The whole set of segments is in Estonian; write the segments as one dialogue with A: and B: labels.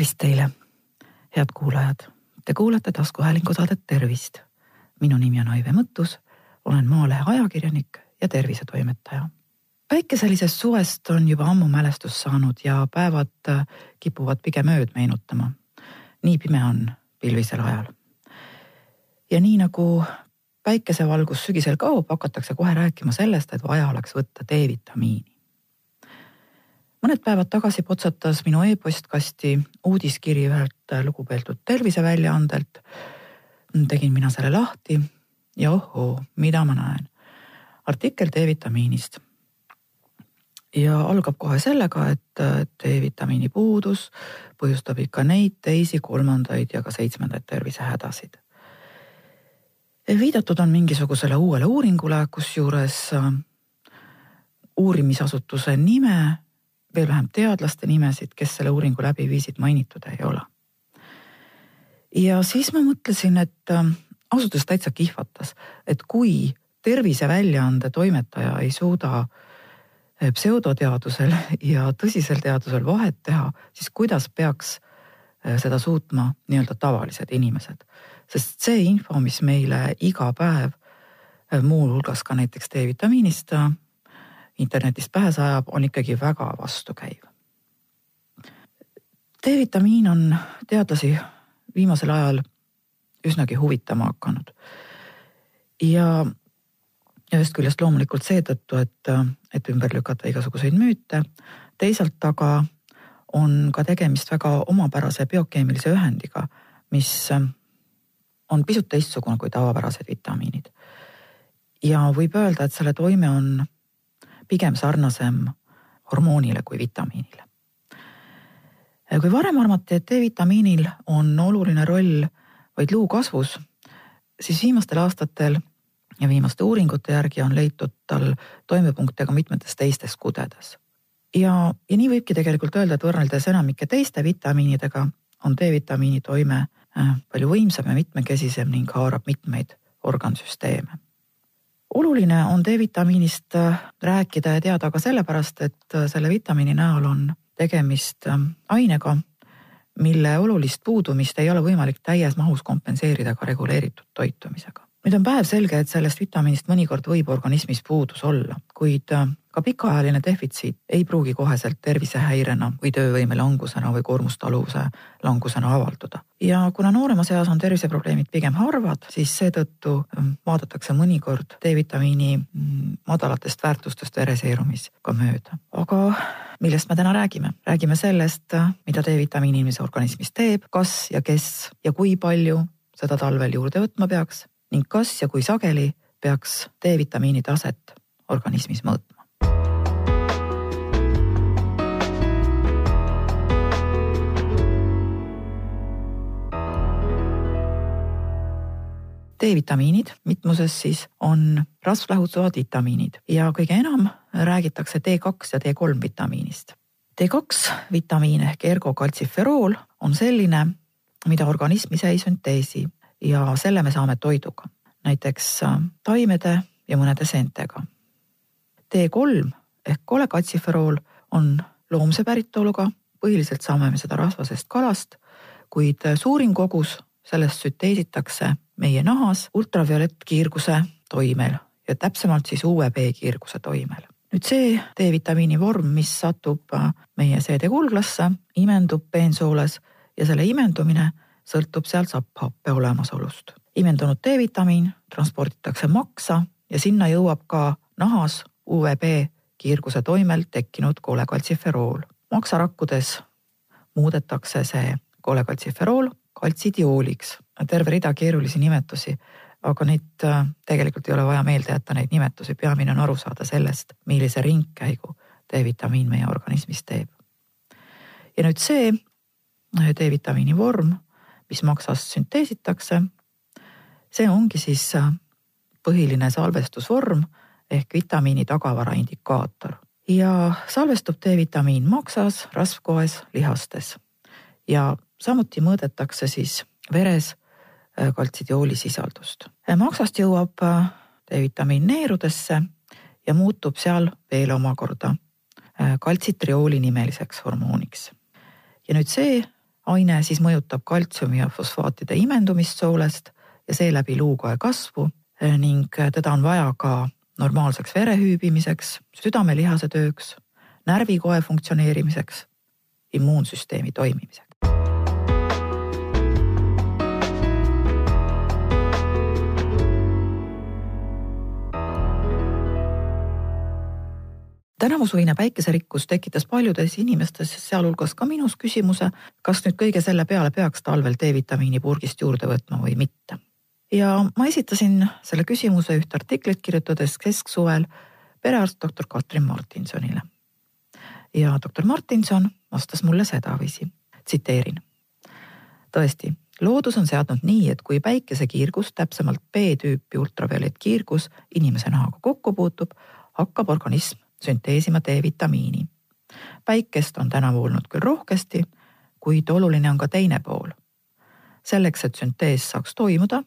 A: tervist teile, head kuulajad. Te kuulate taskuhäälingu saadet Tervist. minu nimi on Aive Mõttus, olen Maalehe ajakirjanik ja tervisetoimetaja. päikeselisest suvest on juba ammu mälestus saanud ja päevad kipuvad pigem ööd meenutama. nii pime on pilvisel ajal. ja nii nagu päikesevalgus sügisel kaob, hakatakse kohe rääkima sellest, et vaja oleks võtta D-vitamiini mõned päevad tagasi potsatas minu e-postkasti uudiskiri ühelt lugupeetud terviseväljaandelt. tegin mina selle lahti ja ohoo, mida ma näen. artikkel D-vitamiinist. ja algab kohe sellega, et D-vitamiini puudus põhjustab ikka neid, teisi, kolmandaid ja ka seitsmendaid tervisehädasid. viidatud on mingisugusele uuele uuringule, kusjuures uurimisasutuse nime veel vähem teadlaste nimesid, kes selle uuringu läbi viisid, mainitud ei ole. ja siis ma mõtlesin, et äh, ausalt öeldes täitsa kihvatas, et kui terviseväljaande toimetaja ei suuda äh, pseudoteadusel ja tõsisel teadusel vahet teha, siis kuidas peaks äh, seda suutma nii-öelda tavalised inimesed. sest see info, mis meile iga päev muuhulgas ka näiteks D-vitamiinist internetist pähe sajab, on ikkagi väga vastukäiv. D-vitamiin on teadlasi viimasel ajal üsnagi huvitama hakanud. ja ühest küljest loomulikult seetõttu, et, et ümber lükata igasuguseid müüte, teisalt aga on ka tegemist väga omapärase biokeemilise ühendiga, mis on pisut teistsugune kui tavapärased vitamiinid. ja võib öelda, et selle toime on pigem sarnasem hormoonile kui vitamiinile. kui varem arvati, et D-vitamiinil on oluline roll vaid luu kasvus, siis viimastel aastatel ja viimaste uuringute järgi on leitud tal toimepunkte ka mitmetes teistes kudedes. ja, ja nii võibki tegelikult öelda, et võrreldes enamike teiste vitamiinidega on D-vitamiini toime äh, palju võimsam ja mitmekesisem ning haarab mitmeid organsüsteeme oluline on D-vitamiinist äh, rääkida ja teada ka sellepärast, et äh, selle vitamiini näol on tegemist äh, ainega, mille olulist puudumist ei ole võimalik täies mahus kompenseerida ka reguleeritud toitumisega. Nüüd on päevselge, et sellest vitamiinist mõnikord võib organismis puudus olla, kuid ka pikaajaline defitsiit ei pruugi koheselt tervisehäirena või töövõime langusena või koormustaluvuse langusena avalduda. ja kuna nooremas eas on terviseprobleemid pigem harvad, siis seetõttu ähm, vaadatakse mõnikord D-vitamiini mm, madalatest väärtustest vereseerumis ka mööda. aga millest me täna räägime? räägime sellest, mida D-vitamiin inimese organismis teeb, kas ja kes ja kui palju seda talvel juurde võtma peaks ning kas ja kui sageli peaks D-vitamiini taset organismis mõõtma. D-vitamiinid mitmuses siis on rasvlahutavad vitamiinid ja kõige enam räägitakse D2 ja D3 vitamiinist. D2 vitamiin ehk ergokaltsiferool on selline, mida organism ise ei sünteesi ja selle me saame toiduga, näiteks äh, taimede ja mõnede seentega. D3 ehk kolekatsiferool on loomse päritoluga, põhiliselt saame me seda rasvasest kalast, kuid suurim kogus sellest sünteesitakse meie nahas ultraviolettkiirguse toimel ja täpsemalt siis UVB kiirguse toimel. nüüd see D-vitamiini vorm, mis satub äh, meie seedekulglasse, imendub peensooles ja selle imendumine sõltub seal sapphappe olemasolust. imendunud D-vitamiin transporditakse maksa ja sinna jõuab ka nahas UVB kiirguse toimel tekkinud kolekaltsiferool. maksarakkudes muudetakse see kolekaltsiferool kaltsidiooliks terve rida keerulisi nimetusi, aga neid äh, tegelikult ei ole vaja meelde jätta, neid nimetusi, peamine on aru saada sellest, millise ringkäigu D-vitamiin meie organismis teeb. ja nüüd see äh, D-vitamiini vorm, mis maksast sünteesitakse, see ongi siis äh, põhiline salvestusvorm ehk vitamiini tagavara indikaator ja salvestub D-vitamiin maksas, rasvkoes, lihastes ja samuti mõõdetakse siis veres Äh, kaltsidiooli sisaldust. Äh, maksast jõuab D-vitamiin neerudesse ja muutub seal veel omakorda kaltsitriooli nimeliseks hormooniks. ja nüüd see aine siis mõjutab kaltsiumi ja fosfaatide imendumist soolest ja seeläbi luukoe kasvu ning teda on vaja ka normaalseks vere hüübimiseks, südamelihase tööks, närvikoe funktsioneerimiseks, immuunsüsteemi toimimiseks. Tänavusuvine päikeserikkus tekitas paljudes inimestes, sealhulgas ka minus küsimuse, kas nüüd kõige selle peale peaks talvel D-vitamiini purgist juurde võtma või mitte. ja ma esitasin selle küsimuse ühte artiklit kirjutades kesksuvel perearst doktor Katrin Martinsonile. ja doktor Martinson vastas mulle sedaviisi, tsiteerin. tõesti, loodus on seadnud nii, et kui päikesekiirgus, täpsemalt B-tüüpi ultraviolettkiirgus inimese nahaga kokku puutub, hakkab organism sünteesima D-vitamiini. päikest on tänavu olnud küll rohkesti, kuid oluline on ka teine pool. selleks, et süntees saaks toimuda,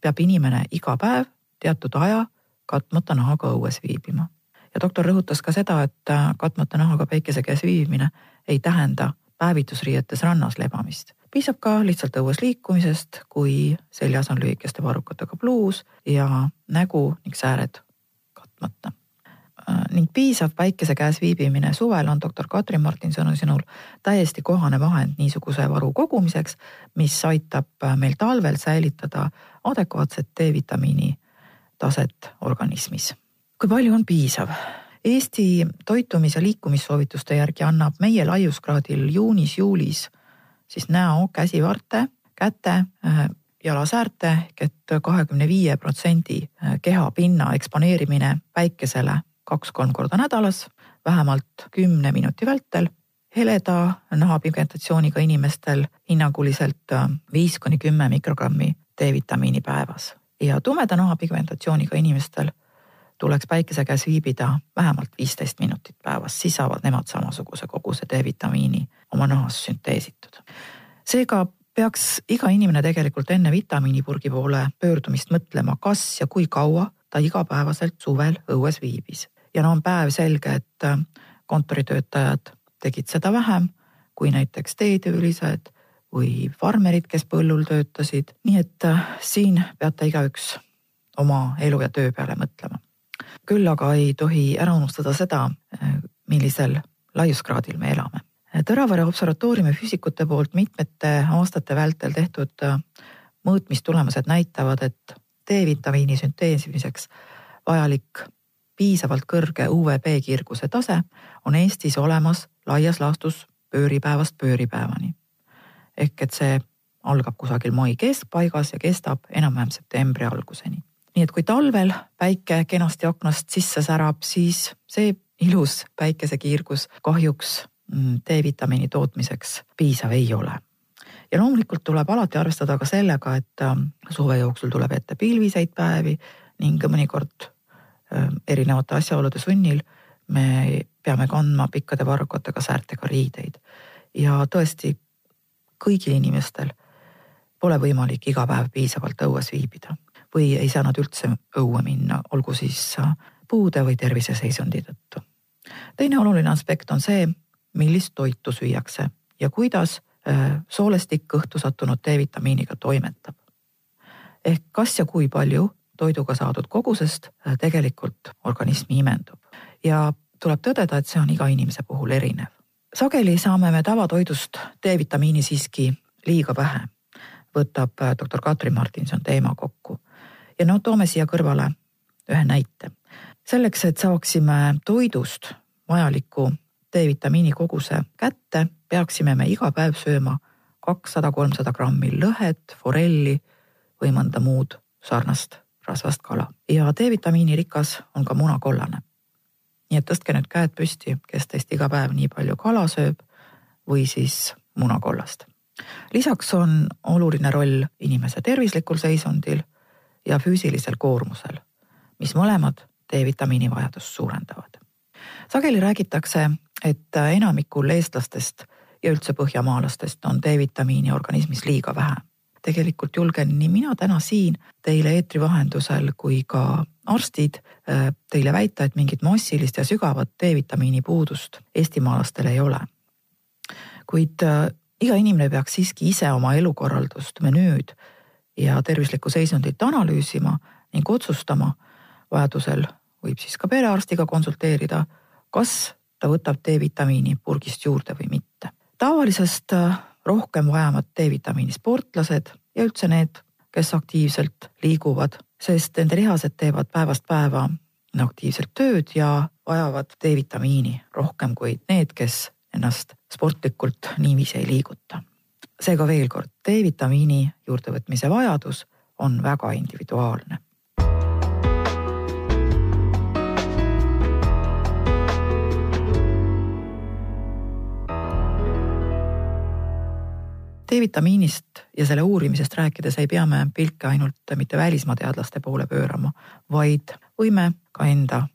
A: peab inimene iga päev teatud aja katmata nahaga õues viibima. ja doktor rõhutas ka seda, et katmata nahaga päikese käes viibimine ei tähenda päevitusriietes rannas lebamist. piisab ka lihtsalt õues liikumisest, kui seljas on lühikeste varrukatega pluus ja nägu ning sääred katmata ning piisav päikese käes viibimine suvel on doktor Katrin Martinsoni sõnul täiesti kohane vahend niisuguse varu kogumiseks, mis aitab äh, meil talvel säilitada adekvaatset D-vitamiini taset organismis. kui palju on piisav? Eesti toitumis- ja liikumissoovituste järgi annab meie laiuskraadil juunis-juulis siis näo, käsivarte, käte, äh, jalasäärte ehk et kahekümne viie protsendi kehapinna eksponeerimine päikesele kaks-kolm korda nädalas, vähemalt kümne minuti vältel. heleda nahapigmentatsiooniga inimestel hinnanguliselt äh, viis kuni kümme mikrogrammi D-vitamiini päevas ja tumeda nahapigmentatsiooniga inimestel tuleks päikese käes viibida vähemalt viisteist minutit päevas, siis saavad nemad samasuguse koguse D-vitamiini oma nahas sünteesitud. seega peaks iga inimene tegelikult enne vitamiinipurgi poole pöördumist mõtlema, kas ja kui kaua ta igapäevaselt suvel õues viibis ja no on päevselge, et äh, kontoritöötajad tegid seda vähem kui näiteks teetöölised või farmerid, kes põllul töötasid, nii et äh, siin peate igaüks oma elu ja töö peale mõtlema. küll aga ei tohi ära unustada seda, äh, millisel laiuskraadil me elame. Tõravere observatooriumi füüsikute poolt mitmete aastate vältel tehtud mõõtmistulemused näitavad, et D-vitamiini sünteesimiseks vajalik piisavalt kõrge UVB kiirguse tase on Eestis olemas laias laastus pööripäevast pööripäevani. ehk et see algab kusagil mai keskpaigas ja kestab enam-vähem septembri alguseni. nii et kui talvel päike kenasti aknast sisse särab, siis see ilus päikesekiirgus kahjuks mm, D-vitamiini tootmiseks piisav ei ole ja loomulikult tuleb alati arvestada ka sellega, et ähm, suve jooksul tuleb ette pilviseid päevi ning mõnikord erinevate asjaolude sunnil me peame kandma pikkade varrukatega säärtega riideid. ja tõesti, kõigil inimestel pole võimalik iga päev piisavalt õues viibida või ei saa nad üldse õue minna, olgu siis puude või terviseseisundi tõttu. teine oluline aspekt on see, millist toitu süüakse ja kuidas soolestik kõhtu sattunud D-vitamiiniga toimetab. ehk kas ja kui palju toiduga saadud kogusest äh, tegelikult organismi imendub ja tuleb tõdeda, et see on iga inimese puhul erinev. sageli saame me tavatoidust D-vitamiini siiski liiga vähe, võtab äh, doktor Katrin Martinson teema kokku. ja no toome siia kõrvale ühe näite. selleks, et saaksime toidust vajaliku D-vitamiini koguse kätte, peaksime me iga päev sööma kakssada, kolmsada grammi lõhet, forelli või mõnda muud sarnast rasvast kala ja D-vitamiini rikas on ka munakollane. nii et tõstke nüüd käed püsti, kes teist iga päev nii palju kala sööb või siis munakollast. lisaks on oluline roll inimese tervislikul seisundil ja füüsilisel koormusel, mis mõlemad D-vitamiini vajadust suurendavad. sageli räägitakse, et enamikul eestlastest ja üldse põhjamaalastest on D-vitamiini organismis liiga vähe tegelikult julgen nii mina täna siin teile eetri vahendusel kui ka arstid äh, teile väita, et mingit massilist ja sügavat D-vitamiini puudust eestimaalastel ei ole. kuid äh, iga inimene peaks siiski ise oma elukorraldust, menüüd ja tervislikku seisundit analüüsima ning otsustama, vajadusel võib siis ka perearstiga konsulteerida, kas ta võtab D-vitamiini purgist juurde või mitte. tavalisest äh, rohkem vajavad D-vitamiini sportlased ja üldse need, kes aktiivselt liiguvad, sest nende lihased teevad päevast päeva aktiivselt tööd ja vajavad D-vitamiini rohkem kui need, kes ennast sportlikult niiviisi ei liiguta. seega veel kord, D-vitamiini juurdevõtmise vajadus on väga individuaalne. D-vitamiinist ja selle uurimisest rääkides ei pea me pilke ainult mitte välismaa teadlaste poole pöörama, vaid võime ka enda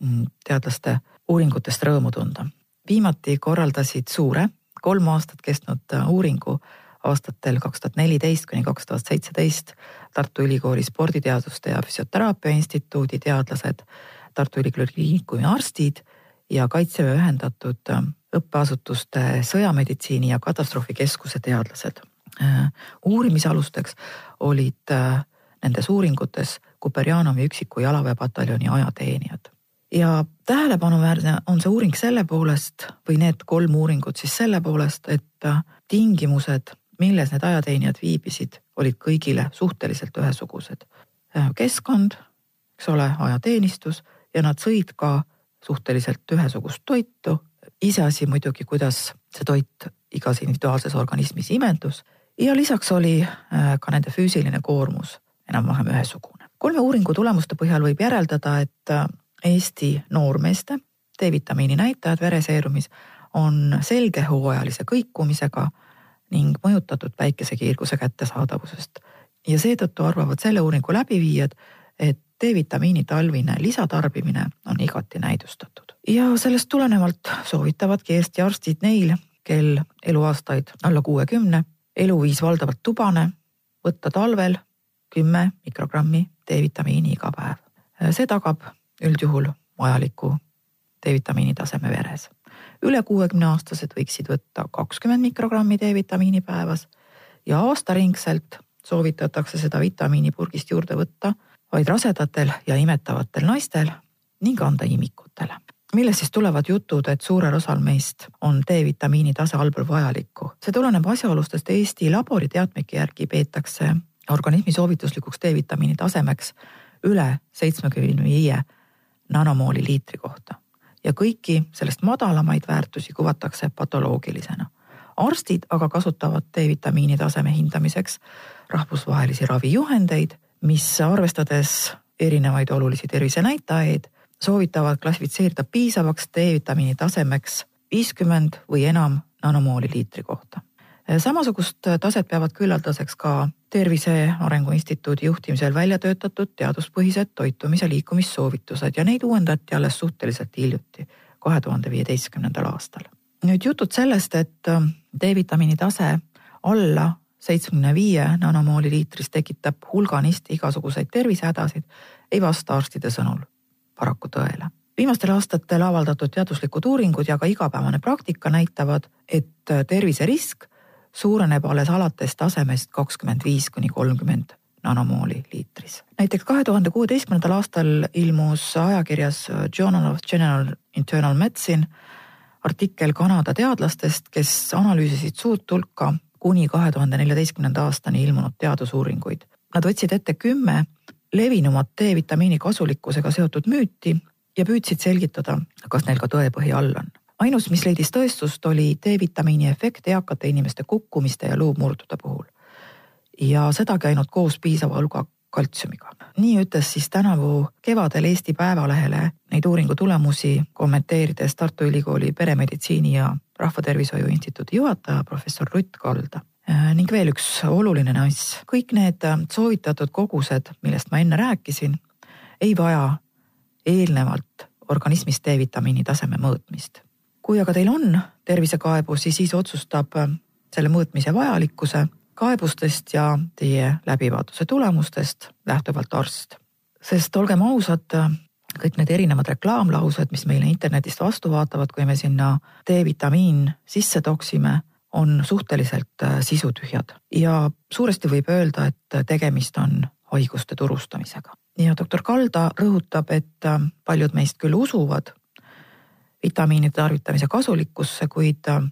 A: mm, teadlaste uuringutest rõõmu tunda. viimati korraldasid suure kolm aastat kestnud äh, uuringu aastatel kaks tuhat neliteist kuni kaks tuhat seitseteist Tartu Ülikooli Sporditeaduste ja Füsioteraapia Instituudi teadlased, Tartu Ülikooli Kliinikumi arstid ja Kaitseväe ühendatud äh, õppeasutuste sõjameditsiini ja katastroofikeskuse teadlased. Äh, uurimisalusteks olid äh, nendes uuringutes Kuperjanovi üksiku jalaväepataljoni ajateenijad. ja tähelepanuväärne on see uuring selle poolest või need kolm uuringut siis selle poolest, et äh, tingimused, milles need ajateenijad viibisid, olid kõigile suhteliselt ühesugused. keskkond, eks ole, ajateenistus ja nad sõid ka suhteliselt ühesugust toitu iseasi muidugi, kuidas see toit igas individuaalses organismis imendus ja lisaks oli äh, ka nende füüsiline koormus enam-vähem ühesugune. kolme uuringu tulemuste põhjal võib järeldada, et äh, Eesti noormeeste D-vitamiini näitajad vereseerumis on selge hooajalise kõikumisega ning mõjutatud päikesekiirguse kättesaadavusest. ja seetõttu arvavad selle uuringu läbiviijad, et D-vitamiini talvine lisatarbimine on igati näidustatud. ja sellest tulenevalt soovitavadki Eesti arstid neil, kel eluaastaid alla kuuekümne, eluviis valdavalt tubane, võtta talvel kümme mikrogrammi D-vitamiini iga päev. see tagab üldjuhul vajaliku D-vitamiini taseme veres. üle kuuekümne aastased võiksid võtta kakskümmend mikrogrammi D-vitamiini päevas ja aastaringselt soovitatakse seda vitamiini purgist juurde võtta vaid rasedatel ja imetavatel naistel ning anda imikutele. millest siis tulevad jutud, et suurel osal meist on D-vitamiini tase allpool vajalikku. see tuleneb asjaolustest Eesti laboriteadmike järgi peetakse organismi soovituslikuks D-vitamiini tasemeks üle seitsmekümne viie nanomooli liitri kohta ja kõiki sellest madalamaid väärtusi kuvatakse patoloogilisena. arstid aga kasutavad D-vitamiini taseme hindamiseks rahvusvahelisi ravijuhendeid mis arvestades erinevaid olulisi tervisenäitajaid, soovitavad klassifitseerida piisavaks D-vitamiini tasemeks viiskümmend või enam nanomooli liitri kohta. samasugust taset peavad küllaldaseks ka Tervise Arengu Instituudi juhtimisel välja töötatud teaduspõhised toitumis- ja liikumissoovitused ja neid uuendati alles suhteliselt hiljuti, kahe tuhande viieteistkümnendal aastal. nüüd jutud sellest, et D-vitamiini tase alla seitsmekümne viie nanomooli liitris tekitab hulganisti igasuguseid tervisehädasid, ei vasta arstide sõnul paraku tõele. viimastel aastatel avaldatud teaduslikud uuringud ja ka igapäevane praktika näitavad, et terviserisk suureneb alles alates tasemest kakskümmend viis kuni kolmkümmend nanomooli liitris. näiteks kahe tuhande kuueteistkümnendal aastal ilmus ajakirjas Journal of General Internal Medicine artikkel Kanada teadlastest, kes analüüsisid suurt hulka kuni kahe tuhande neljateistkümnenda aastani ilmunud teadusuuringuid. Nad võtsid ette kümme levinumat D-vitamiini kasulikkusega seotud müüti ja püüdsid selgitada, kas neil ka tõepõhi all on. ainus, mis leidis tõestust, oli D-vitamiini efekt eakate inimeste kukkumiste ja luumurdude puhul. ja sedagi ainult koos piisava hulga kaltsiumiga. nii ütles siis tänavu kevadel Eesti Päevalehele neid uuringu tulemusi kommenteerides Tartu Ülikooli peremeditsiini ja Rahvatervishoiu Instituudi juhataja, professor Rutt Kalda. Äh, ning veel üks oluline nüanss, kõik need äh, soovitatud kogused, millest ma enne rääkisin, ei vaja eelnevalt organismis D-vitamiini taseme mõõtmist. kui aga teil on tervisekaebus, siis, siis otsustab äh, selle mõõtmise vajalikkuse kaebustest ja teie läbivaatuse tulemustest lähtuvalt arst. sest olgem ausad, kõik need erinevad reklaamlaused, mis meile internetist vastu vaatavad, kui me sinna D-vitamiin sisse toksime, on suhteliselt äh, sisutühjad ja suuresti võib öelda, et tegemist on haiguste turustamisega. ja doktor Kalda rõhutab, et äh, paljud meist küll usuvad vitamiinide tarvitamise kasulikkusse, kuid äh,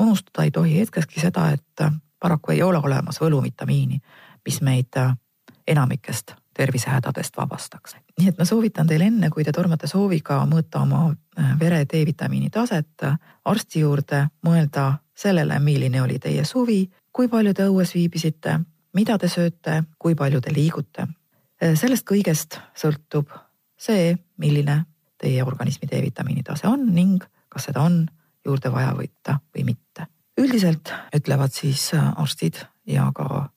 A: unustada ei tohi hetkekski seda, et paraku ei ole olemas võluvitamiini, mis meid enamikest tervisehädadest vabastaks. nii et ma soovitan teil enne, kui te tormate sooviga mõõta oma äh, vere D-vitamiini taset, arsti juurde mõelda sellele, milline oli teie suvi, kui palju te õues viibisite, mida te sööte, kui palju te liigute. Äh, sellest kõigest sõltub see, milline teie organismi D-vitamiini tase on ning kas seda on juurde vaja võtta või mitte. üldiselt ütlevad siis äh, arstid ja ka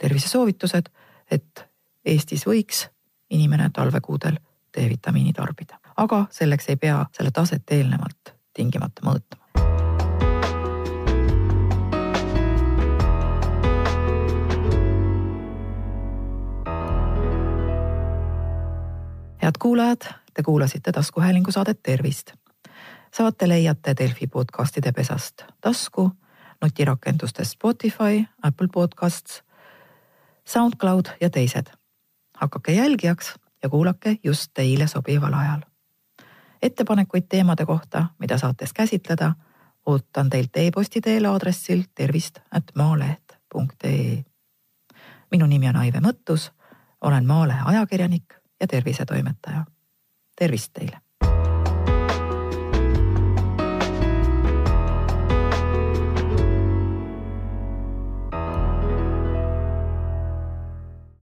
A: tervisesoovitused, et Eestis võiks inimene talvekuudel D-vitamiini tarbida, aga selleks ei pea selle taset eelnevalt tingimata mõõtma. head kuulajad, te kuulasite taskuhäälingu saadet Tervist. saate leiate Delfi podcastide pesast tasku, nutirakendustest Spotify, Apple Podcasts, SoundCloud ja teised hakake jälgijaks ja kuulake just teile sobival ajal. ettepanekuid teemade kohta, mida saates käsitleda, ootan teilt e-posti teel aadressil tervist at maaleht.ee. minu nimi on Aive Mõttus, olen Maalehe ajakirjanik ja tervisetoimetaja. tervist teile!